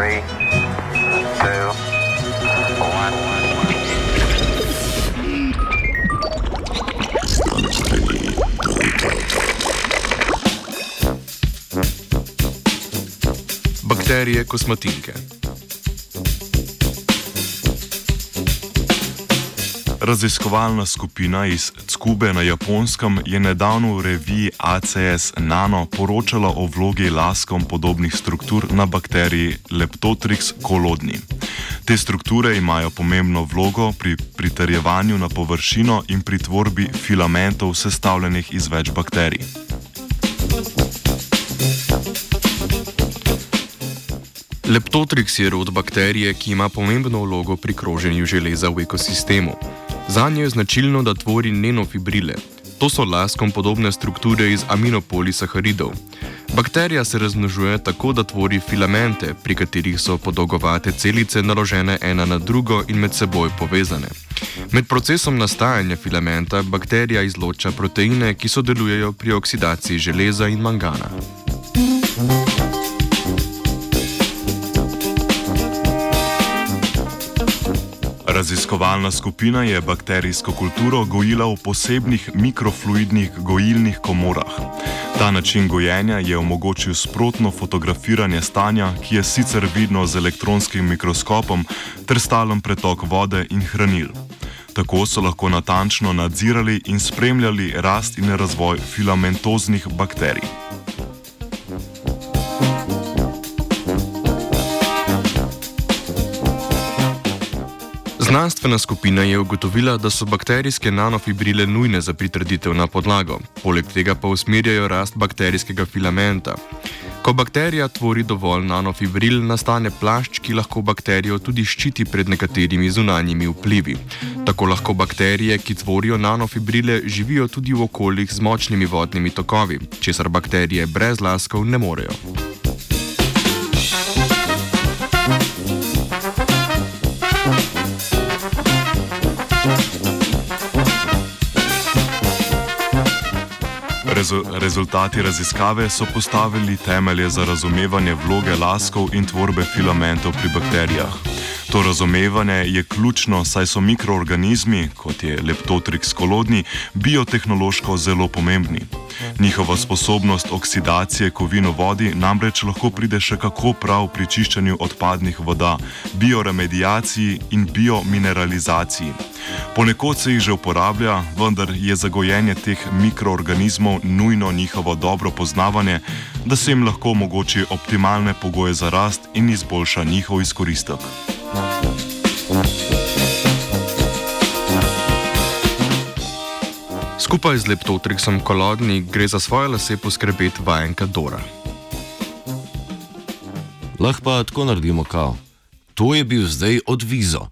Three, two. Bakterije kosmatinke. Raziskovalna skupina iz Cube na Japonskem je nedavno v reviji ACS Nano poročala o vlogi laskom podobnih struktur na bakteriji Leptotrix kolodni. Te strukture imajo pomembno vlogo pri pritrjevanju na površino in pri tvorbi filamentov sestavljenih iz več bakterij. Leptotrix je rod bakterije, ki ima pomembno vlogo pri kroženju železa v ekosistemu. Za njo je značilno, da tvori nenofibrile. To so laskom podobne strukture iz aminopolisaharidov. Bakterija se razmnožuje tako, da tvori filamente, pri katerih so podolgovate celice naložene ena na drugo in med seboj povezane. Med procesom nastajanja filamenta bakterija izloča proteine, ki sodelujejo pri oksidaciji železa in mangana. Raziskovalna skupina je bakterijsko kulturo gojila v posebnih mikrofluidnih gojilnih komorah. Ta način gojenja je omogočil sprotno fotografiranje stanja, ki je sicer vidno z elektronskim mikroskopom ter stalen pretok vode in hranil. Tako so lahko natančno nadzirali in spremljali rast in razvoj filamentoznih bakterij. Znanstvena skupina je ugotovila, da so bakterijske nanofibrile nujne za pritrditev na podlago, poleg tega pa usmerjajo rast bakterijskega filamenta. Ko bakterija tvori dovolj nanofibril, nastane plašč, ki lahko bakterijo tudi ščiti pred nekaterimi zunanjimi vplivi. Tako lahko bakterije, ki tvorijo nanofibrile, živijo tudi v okoljih z močnimi vodnimi tokovi, česar bakterije brez laskov ne morejo. Rezu rezultati raziskave so postavili temelje za razumevanje vloge laskov in tvorbe filamentov pri bakterijah. To razumevanje je ključno, saj so mikroorganizmi, kot je leptotrix kolodni, biotehnološko zelo pomembni. Njihova sposobnost oksidacije kovin v vodi namreč lahko pride še kako prav pri čiščenju odpadnih voda, bioremediaciji in biomineralizaciji. Ponekod se jih že uporablja, vendar je za gojenje teh mikroorganizmov nujno njihovo dobro poznavanje, da se jim lahko omogoči optimalne pogoje za rast in izboljša njihov izkoristek. Skupaj z leptotriksom kolodni gre za svoje lase poskrbeti vajenka Dora. Lahko pa tako naredimo, kao. To je bil zdaj odvizo.